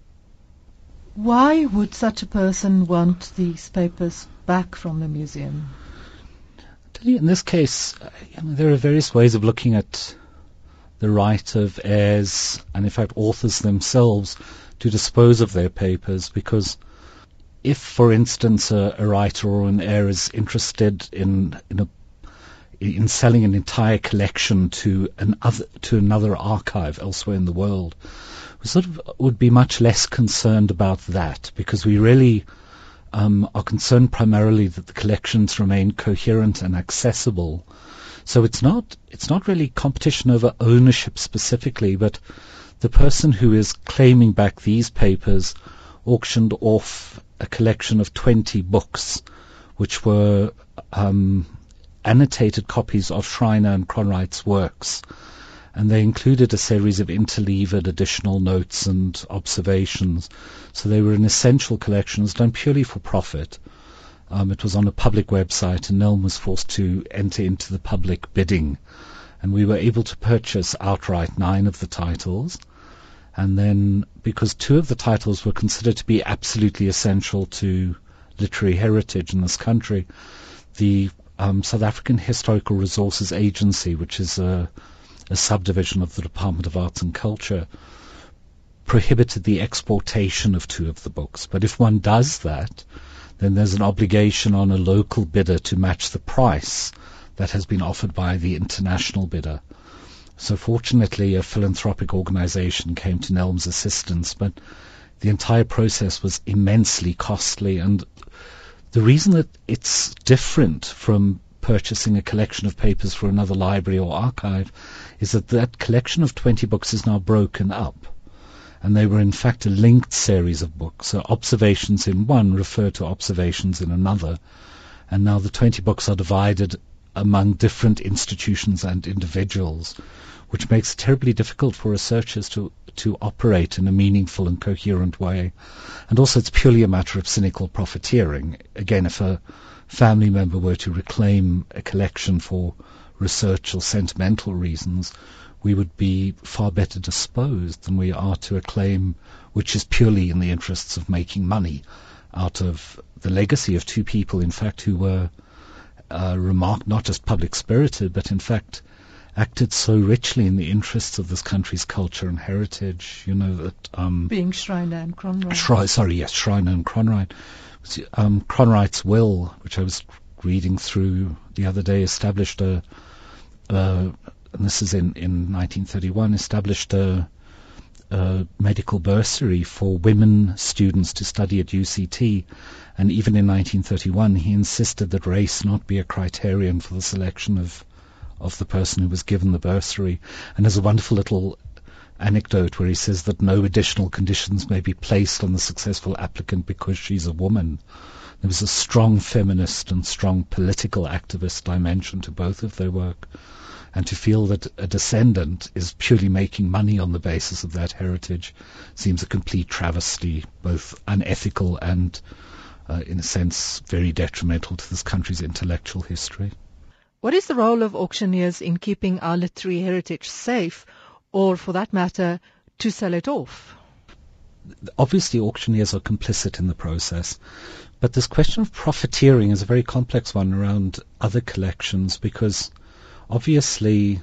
Why would such a person want these papers back from the museum? In this case, uh, know, there are various ways of looking at the right of heirs and, in fact, authors themselves to dispose of their papers because if, for instance, a, a, writer or an heir is interested in in, a, in selling an entire collection to an other, to another archive elsewhere in the world, we sort of would be much less concerned about that because we really um, are concerned primarily that the collections remain coherent and accessible. So it's not it's not really competition over ownership specifically, but the person who is claiming back these papers auctioned off a collection of 20 books, which were um, annotated copies of Schreiner and Cronwright's works. And they included a series of interleaved additional notes and observations. So they were an essential collection. It was done purely for profit. Um, it was on a public website, and Nelm was forced to enter into the public bidding. And we were able to purchase outright nine of the titles. And then, because two of the titles were considered to be absolutely essential to literary heritage in this country, the um, South African Historical Resources Agency, which is a a subdivision of the Department of Arts and Culture, prohibited the exportation of two of the books. But if one does that, then there's an obligation on a local bidder to match the price that has been offered by the international bidder. So fortunately, a philanthropic organization came to Nelm's assistance, but the entire process was immensely costly. And the reason that it's different from purchasing a collection of papers for another library or archive is that that collection of 20 books is now broken up. And they were in fact a linked series of books. So observations in one refer to observations in another. And now the 20 books are divided among different institutions and individuals, which makes it terribly difficult for researchers to, to operate in a meaningful and coherent way. And also it's purely a matter of cynical profiteering. Again, if a family member were to reclaim a collection for research or sentimental reasons, we would be far better disposed than we are to a claim which is purely in the interests of making money out of the legacy of two people, in fact, who were uh, remarked not just public spirited, but in fact acted so richly in the interests of this country's culture and heritage. You know that um, being Schreiner and Cronwright. Schre- sorry, yes, Schreiner and Cronwright. Um, Cronwright's will, which I was reading through the other day, established a uh, and this is in, in 1931, established a, a, medical bursary for women students to study at UCT. And even in 1931, he insisted that race not be a criterion for the selection of of the person who was given the bursary. And there's a wonderful little anecdote where he says that no additional conditions may be placed on the successful applicant because she's a woman. There was a strong feminist and strong political activist dimension to both of their work and to feel that a descendant is purely making money on the basis of that heritage seems a complete travesty, both unethical and, uh, in a sense, very detrimental to this country's intellectual history. What is the role of auctioneers in keeping our literary heritage safe, or for that matter, to sell it off? Obviously, auctioneers are complicit in the process, but this question of profiteering is a very complex one around other collections because obviously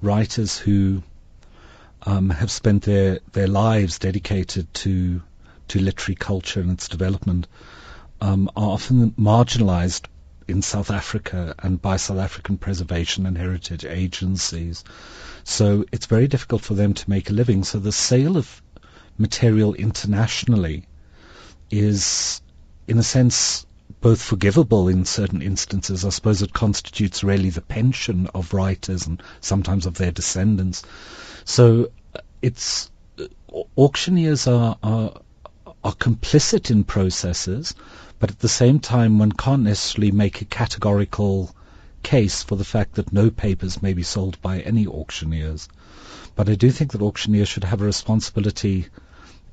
writers who um, have spent their, their lives dedicated to to literary culture and its development um, are often marginalized in South Africa and by South African preservation and heritage agencies. So it's very difficult for them to make a living. So the sale of material internationally is, in a sense, both forgivable in certain instances. I suppose it constitutes really the pension of writers and sometimes of their descendants. So uh, it's uh, auctioneers are, are are complicit in processes, but at the same time one can't necessarily make a categorical case for the fact that no papers may be sold by any auctioneers. But I do think that auctioneers should have a responsibility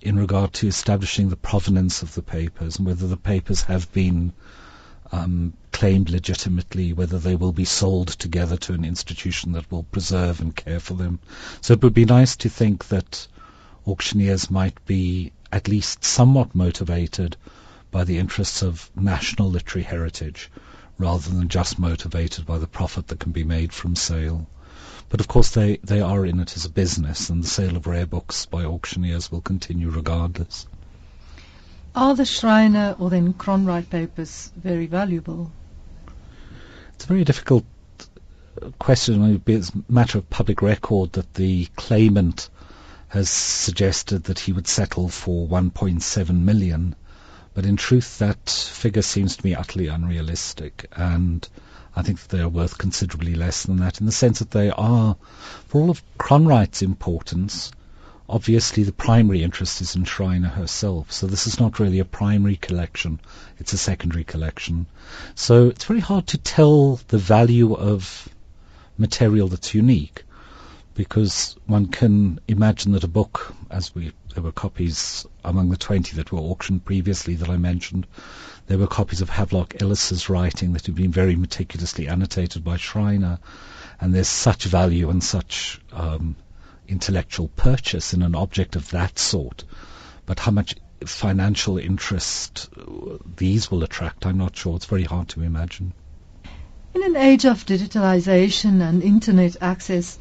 in regard to establishing the provenance of the papers and whether the papers have been um, claimed legitimately, whether they will be sold together to an institution that will preserve and care for them. So it would be nice to think that auctioneers might be at least somewhat motivated by the interests of national literary heritage rather than just motivated by the profit that can be made from sale. But of course, they, they are in it as a business, and the sale of rare books by auctioneers will continue regardless. Are the Schreiner or then Cronwright papers very valuable? It's a very difficult question. It's a matter of public record that the claimant has suggested that he would settle for 1.7 million, but in truth, that figure seems to me utterly unrealistic, and I think that they are worth considerably less than that in the sense that they are, for all of Cronwright's importance, obviously the primary interest is in Schreiner herself. So this is not really a primary collection, it's a secondary collection. So it's very hard to tell the value of material that's unique. because one can imagine that a book, as we there were copies among the 20 that were auctioned previously that I mentioned, there were copies of Havelock Ellis's writing that had been very meticulously annotated by Schreiner, and there's such value and such um, intellectual purchase in an object of that sort. But how much financial interest these will attract, I'm not sure. It's very hard to imagine. In an age of digitalization and internet access,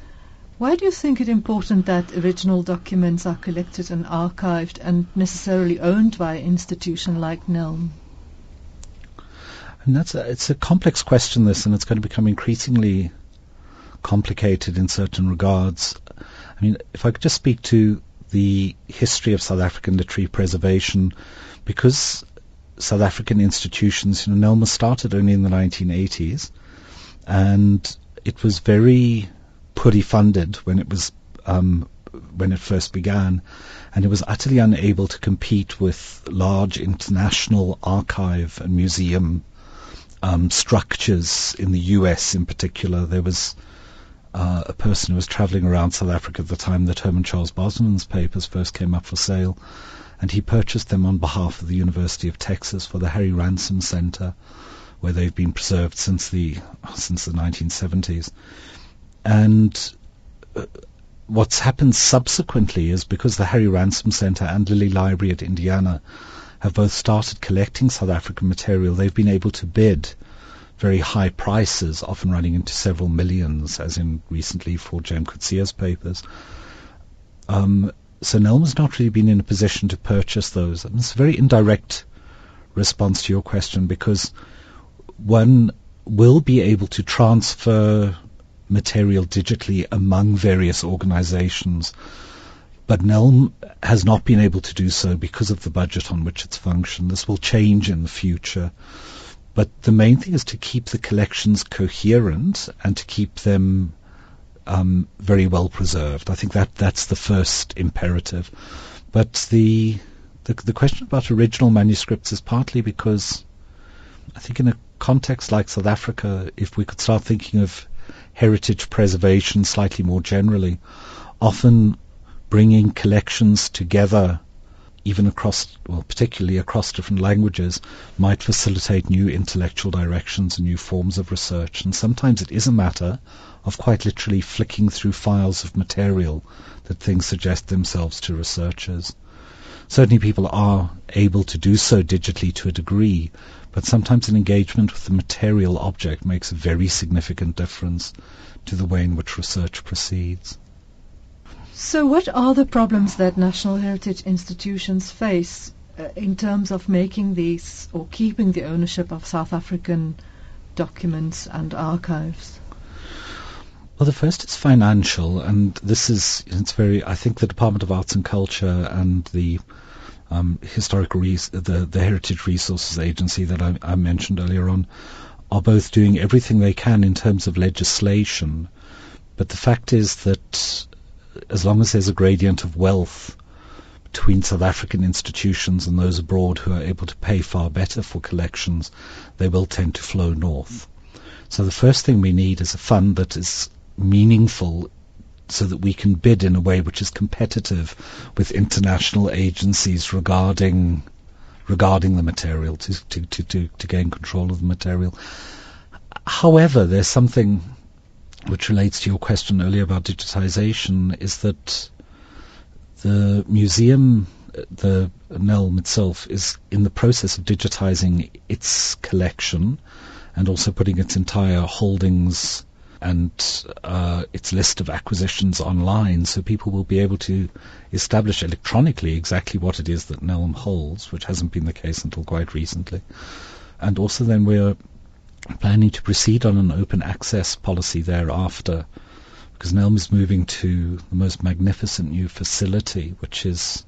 why do you think it important that original documents are collected and archived and necessarily owned by an institution like NELM? And that's a, it's a complex question, this, and it's going to become increasingly complicated in certain regards. I mean, if I could just speak to the history of South African literary preservation, because South African institutions, you know, NELM started only in the 1980s, and it was very poorly funded when it was um, when it first began, and it was utterly unable to compete with large international archive and museum um, structures in the U.S. in particular. There was uh, a person who was traveling around South Africa at the time that Herman Charles Bosman's papers first came up for sale, and he purchased them on behalf of the University of Texas for the Harry Ransom Center, where they've been preserved since the since the 1970s. And uh, what's happened subsequently is because the Harry Ransom Center and Lilly Library at Indiana have both started collecting South African material, they've been able to bid very high prices, often running into several millions, as in recently for J.M. Coetzee's papers. Um, so NELM's not really been in a position to purchase those. And it's a very indirect response to your question because one will be able to transfer material digitally among various organizations, but NELM has not been able to do so because of the budget on which it's functioned. This will change in the future. But the main thing is to keep the collections coherent and to keep them um, very well preserved. I think that that's the first imperative. But the, the the question about original manuscripts is partly because I think in a context like South Africa, if we could start thinking of heritage preservation slightly more generally, often bringing collections together even across, well, particularly across different languages, might facilitate new intellectual directions and new forms of research. And sometimes it is a matter of quite literally flicking through files of material that things suggest themselves to researchers. Certainly people are able to do so digitally to a degree, but sometimes an engagement with the material object makes a very significant difference to the way in which research proceeds. So, what are the problems that national heritage institutions face uh, in terms of making these or keeping the ownership of South African documents and archives? Well, the first is financial, and this is it's very. I think the Department of Arts and Culture and the um, historical res- the the Heritage Resources Agency that I, I mentioned earlier on are both doing everything they can in terms of legislation. But the fact is that as long as there's a gradient of wealth between South African institutions and those abroad who are able to pay far better for collections, they will tend to flow north. So the first thing we need is a fund that is meaningful so that we can bid in a way which is competitive with international agencies regarding regarding the material to, to, to, to, to gain control of the material. However, there's something which relates to your question earlier about digitization, is that the museum, the NELM itself, is in the process of digitizing its collection and also putting its entire holdings and uh, its list of acquisitions online, so people will be able to establish electronically exactly what it is that NELM holds, which hasn't been the case until quite recently. And also then we're planning to proceed on an open access policy thereafter because NELM is moving to the most magnificent new facility, which is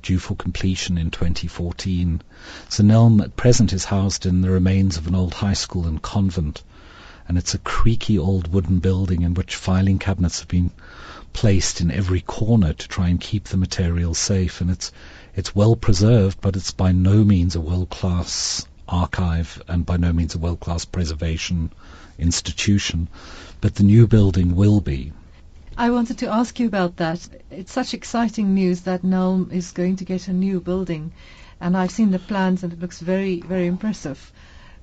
due for completion in 2014. So NELM at present is housed in the remains of an old high school and convent, and it's a creaky old wooden building in which filing cabinets have been placed in every corner to try and keep the material safe, and it's it's well preserved, but it's by no means a world-class archive and by no means a world-class preservation institution, but the new building will be. I wanted to ask you about that. It's such exciting news that Nelm is going to get a new building, and I've seen the plans and it looks very, very impressive.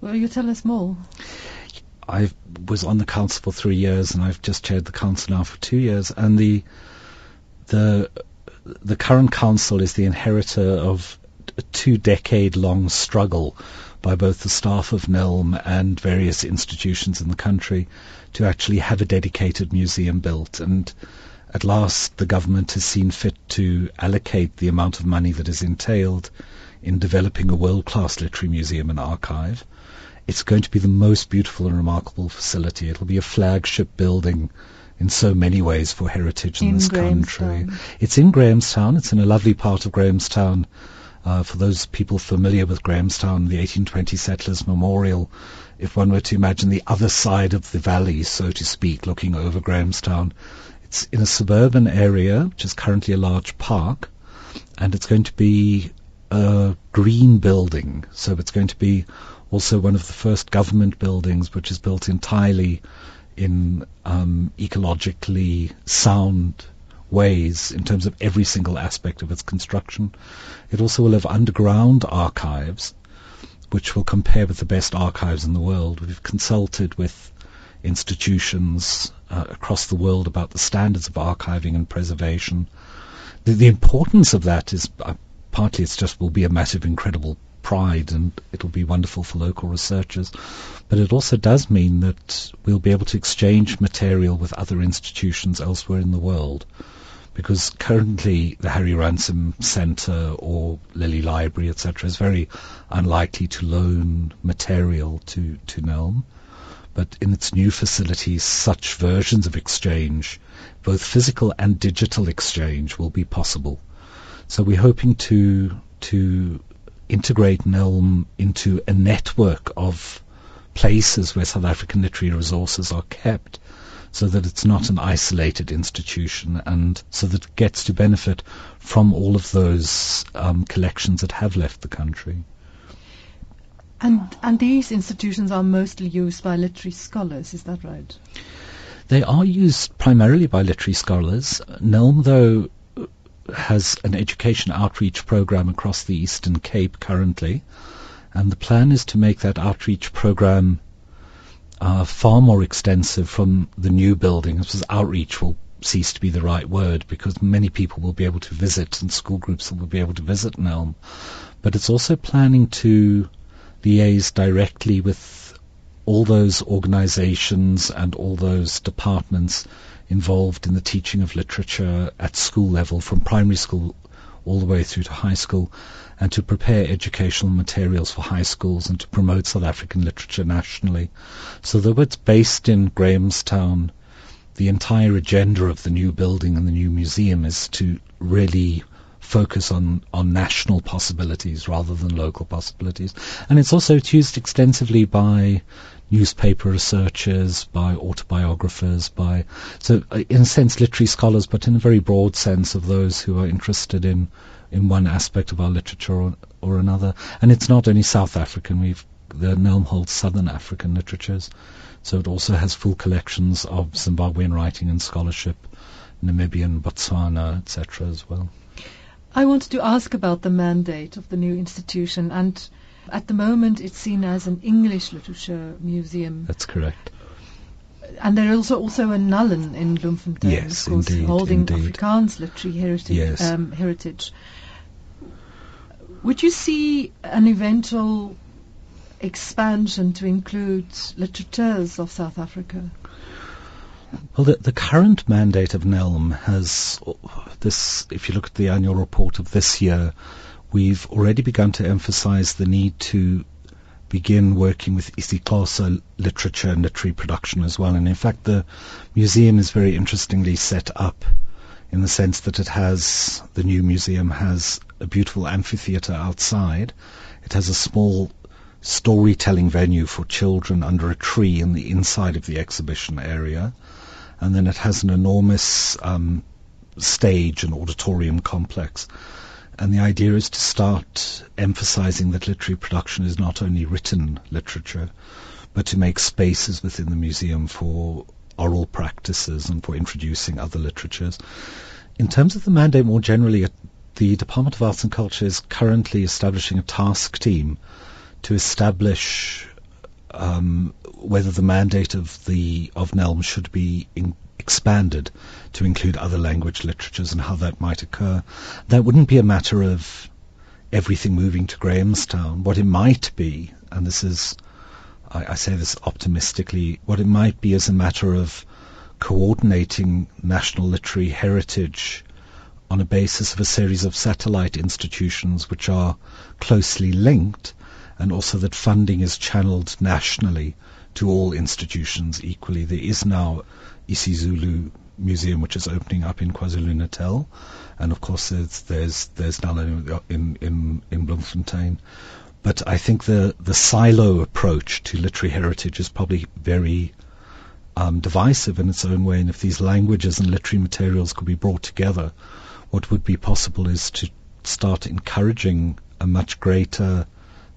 Will you tell us more? I was on the council for three years, and I've just chaired the council now for two years. And the the the current council is the inheritor of a two-decade-long struggle by both the staff of NELM and various institutions in the country to actually have a dedicated museum built. And at last, the government has seen fit to allocate the amount of money that is entailed in developing a world-class literary museum and archive. It's going to be the most beautiful and remarkable facility. It'll be a flagship building in so many ways for heritage in, in this country. It's in Grahamstown. It's in a lovely part of Grahamstown. Uh, for those people familiar with Grahamstown, the 1820 Settlers Memorial, if one were to imagine the other side of the valley, so to speak, looking over Grahamstown, it's in a suburban area, which is currently a large park, and it's going to be a green building. So it's going to be also one of the first government buildings which is built entirely in um, ecologically sound ways in terms of every single aspect of its construction. It also will have underground archives which will compare with the best archives in the world. We've consulted with institutions uh, across the world about the standards of archiving and preservation. The, the importance of that is uh, partly it's just will be a massive, incredible pride and it'll be wonderful for local researchers. But it also does mean that we'll be able to exchange material with other institutions elsewhere in the world because currently the Harry Ransom Centre or Lilly Library, etc., is very unlikely to loan material to, to NELM. But in its new facilities, such versions of exchange, both physical and digital exchange, will be possible. So we're hoping to to integrate NELM into a network of places where South African literary resources are kept so that it's not an isolated institution and so that it gets to benefit from all of those um, collections that have left the country. And, and these institutions are mostly used by literary scholars, is that right? They are used primarily by literary scholars. NELM, though, has an education outreach program across the Eastern Cape currently, and the plan is to make that outreach program uh, far more extensive from the new building. This was outreach will cease to be the right word because many people will be able to visit and school groups will be able to visit Nelm. But it's also planning to liaise directly with all those organizations and all those departments involved in the teaching of literature at school level from primary school all the way through to high school and to prepare educational materials for high schools and to promote South African literature nationally. So though it's based in Grahamstown, the entire agenda of the new building and the new museum is to really focus on, on national possibilities rather than local possibilities. And it's also used extensively by newspaper researchers, by autobiographers, by so uh, in a sense literary scholars, but in a very broad sense of those who are interested in in one aspect of our literature or, or another. And it's not only South African. We've the Nelm holds Southern African literatures, so it also has full collections of Zimbabwean writing and scholarship, Namibian, Botswana, etc. as well. I wanted to ask about the mandate of the new institution, and at the moment it's seen as an English literature museum. That's correct. And there is also, also a NALN in Bloemfontein, yes, of course, indeed, holding indeed. Afrikaans literary heritage. Yes. Um, heritage. Would you see an eventual expansion to include literateurs of South Africa? Well, the, the current mandate of NELM has this. If you look at the annual report of this year, we've already begun to emphasize the need to begin working with isiXhosa literature and literary production as well. And in fact, the museum is very interestingly set up in the sense that it has, the new museum has a beautiful amphitheatre outside. It has a small storytelling venue for children under a tree in the inside of the exhibition area. And then it has an enormous um, stage and auditorium complex. And the idea is to start emphasizing that literary production is not only written literature, but to make spaces within the museum for oral practices and for introducing other literatures. In terms of the mandate more generally, the Department of Arts and Culture is currently establishing a task team to establish um, whether the mandate of the of NELM should be in, expanded to include other language literatures and how that might occur. That wouldn't be a matter of everything moving to Grahamstown. What it might be, and this is, I, I say this optimistically, what it might be is a matter of coordinating national literary heritage on a basis of a series of satellite institutions which are closely linked and also that funding is channeled nationally to all institutions equally. There is now isiZulu Museum which is opening up in KwaZulu-Natal and of course there's there's, there's now in, in, in Bloemfontein. But I think the, the silo approach to literary heritage is probably very um, divisive in its own way and if these languages and literary materials could be brought together what would be possible is to start encouraging a much greater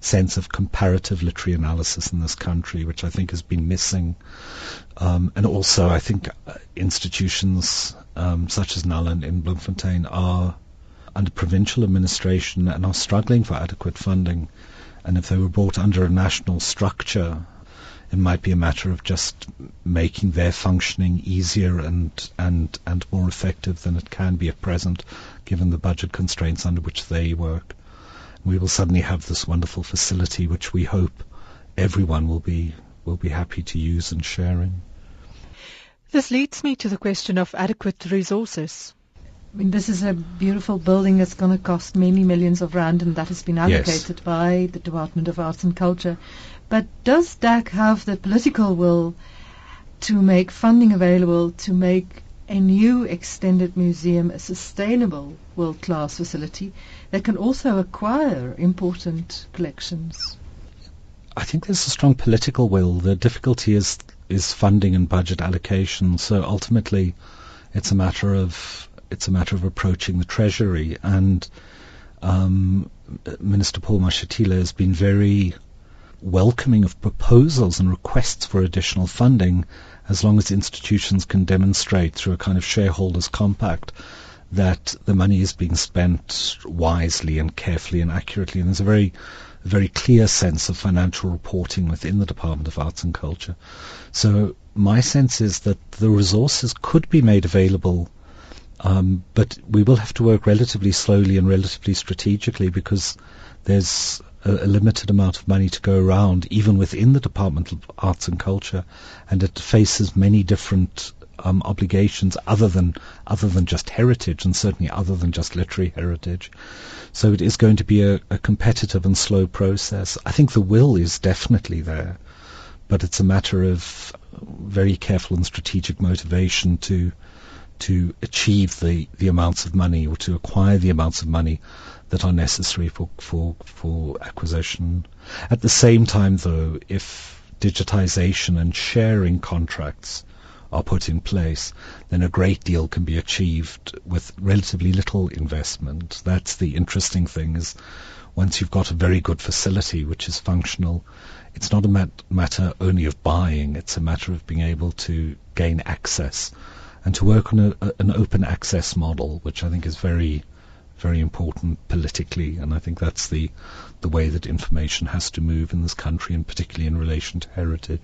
sense of comparative literary analysis in this country, which I think has been missing. Um, and also, I think uh, institutions um, such as NALN in Bloemfontein are under provincial administration and are struggling for adequate funding. And if they were brought under a national structure, it might be a matter of just making their functioning easier and, and, and more effective than it can be at present, given the budget constraints under which they work. We will suddenly have this wonderful facility which we hope everyone will be, will be happy to use and sharing. This leads me to the question of adequate resources. I mean, this is a beautiful building that's going to cost many millions of rand, and that has been allocated yes. by the Department of Arts and Culture. But does DAC have the political will to make funding available to make a new extended museum a sustainable world-class facility that can also acquire important collections? I think there's a strong political will. The difficulty is is funding and budget allocation. So ultimately, it's a matter of it's a matter of approaching the treasury. And um, Minister Paul Mashatile has been very welcoming of proposals and requests for additional funding as long as institutions can demonstrate through a kind of shareholders compact that the money is being spent wisely and carefully and accurately. And there's a very, very clear sense of financial reporting within the Department of Arts and Culture. So my sense is that the resources could be made available, um, but we will have to work relatively slowly and relatively strategically because there's a, a, limited amount of money to go around, even within the Department of Arts and Culture, and it faces many different um, obligations other than other than just heritage, and certainly other than just literary heritage. So it is going to be a, a competitive and slow process. I think the will is definitely there, but it's a matter of very careful and strategic motivation to to achieve the, the amounts of money or to acquire the amounts of money that are necessary for, for, for acquisition. At the same time, though, if digitization and sharing contracts are put in place, then a great deal can be achieved with relatively little investment. That's the interesting thing is once you've got a very good facility which is functional, it's not a mat- matter only of buying, it's a matter of being able to gain access and to work on a, a, an open access model, which I think is very very important politically, and I think that's the the way that information has to move in this country, and particularly in relation to heritage.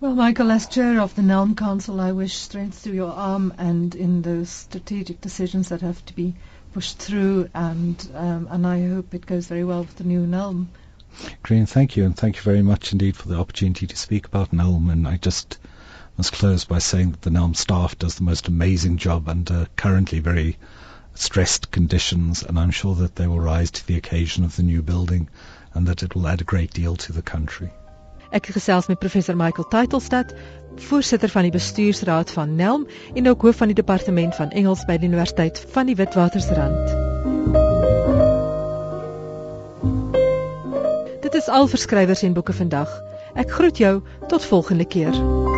Well, Michael, as chair of the NELM Council, I wish strength to your arm and in those strategic decisions that have to be pushed through, and um, and I hope it goes very well with the new NELM. Green, thank you, and thank you very much indeed for the opportunity to speak about NELM. And I just must close by saying that the NELM staff does the most amazing job under currently very stressed conditions, and I'm sure that they will rise to the occasion of the new building and that it will add a great deal to the country. Ek gesels met professor Michael Titelstad, voorsitter van die bestuursraad van NELM en ook hoof van die departement van Engels by die Universiteit van die Witwatersrand. Dit is al verskrywers en boeke vandag. Ek groet jou tot volgende keer.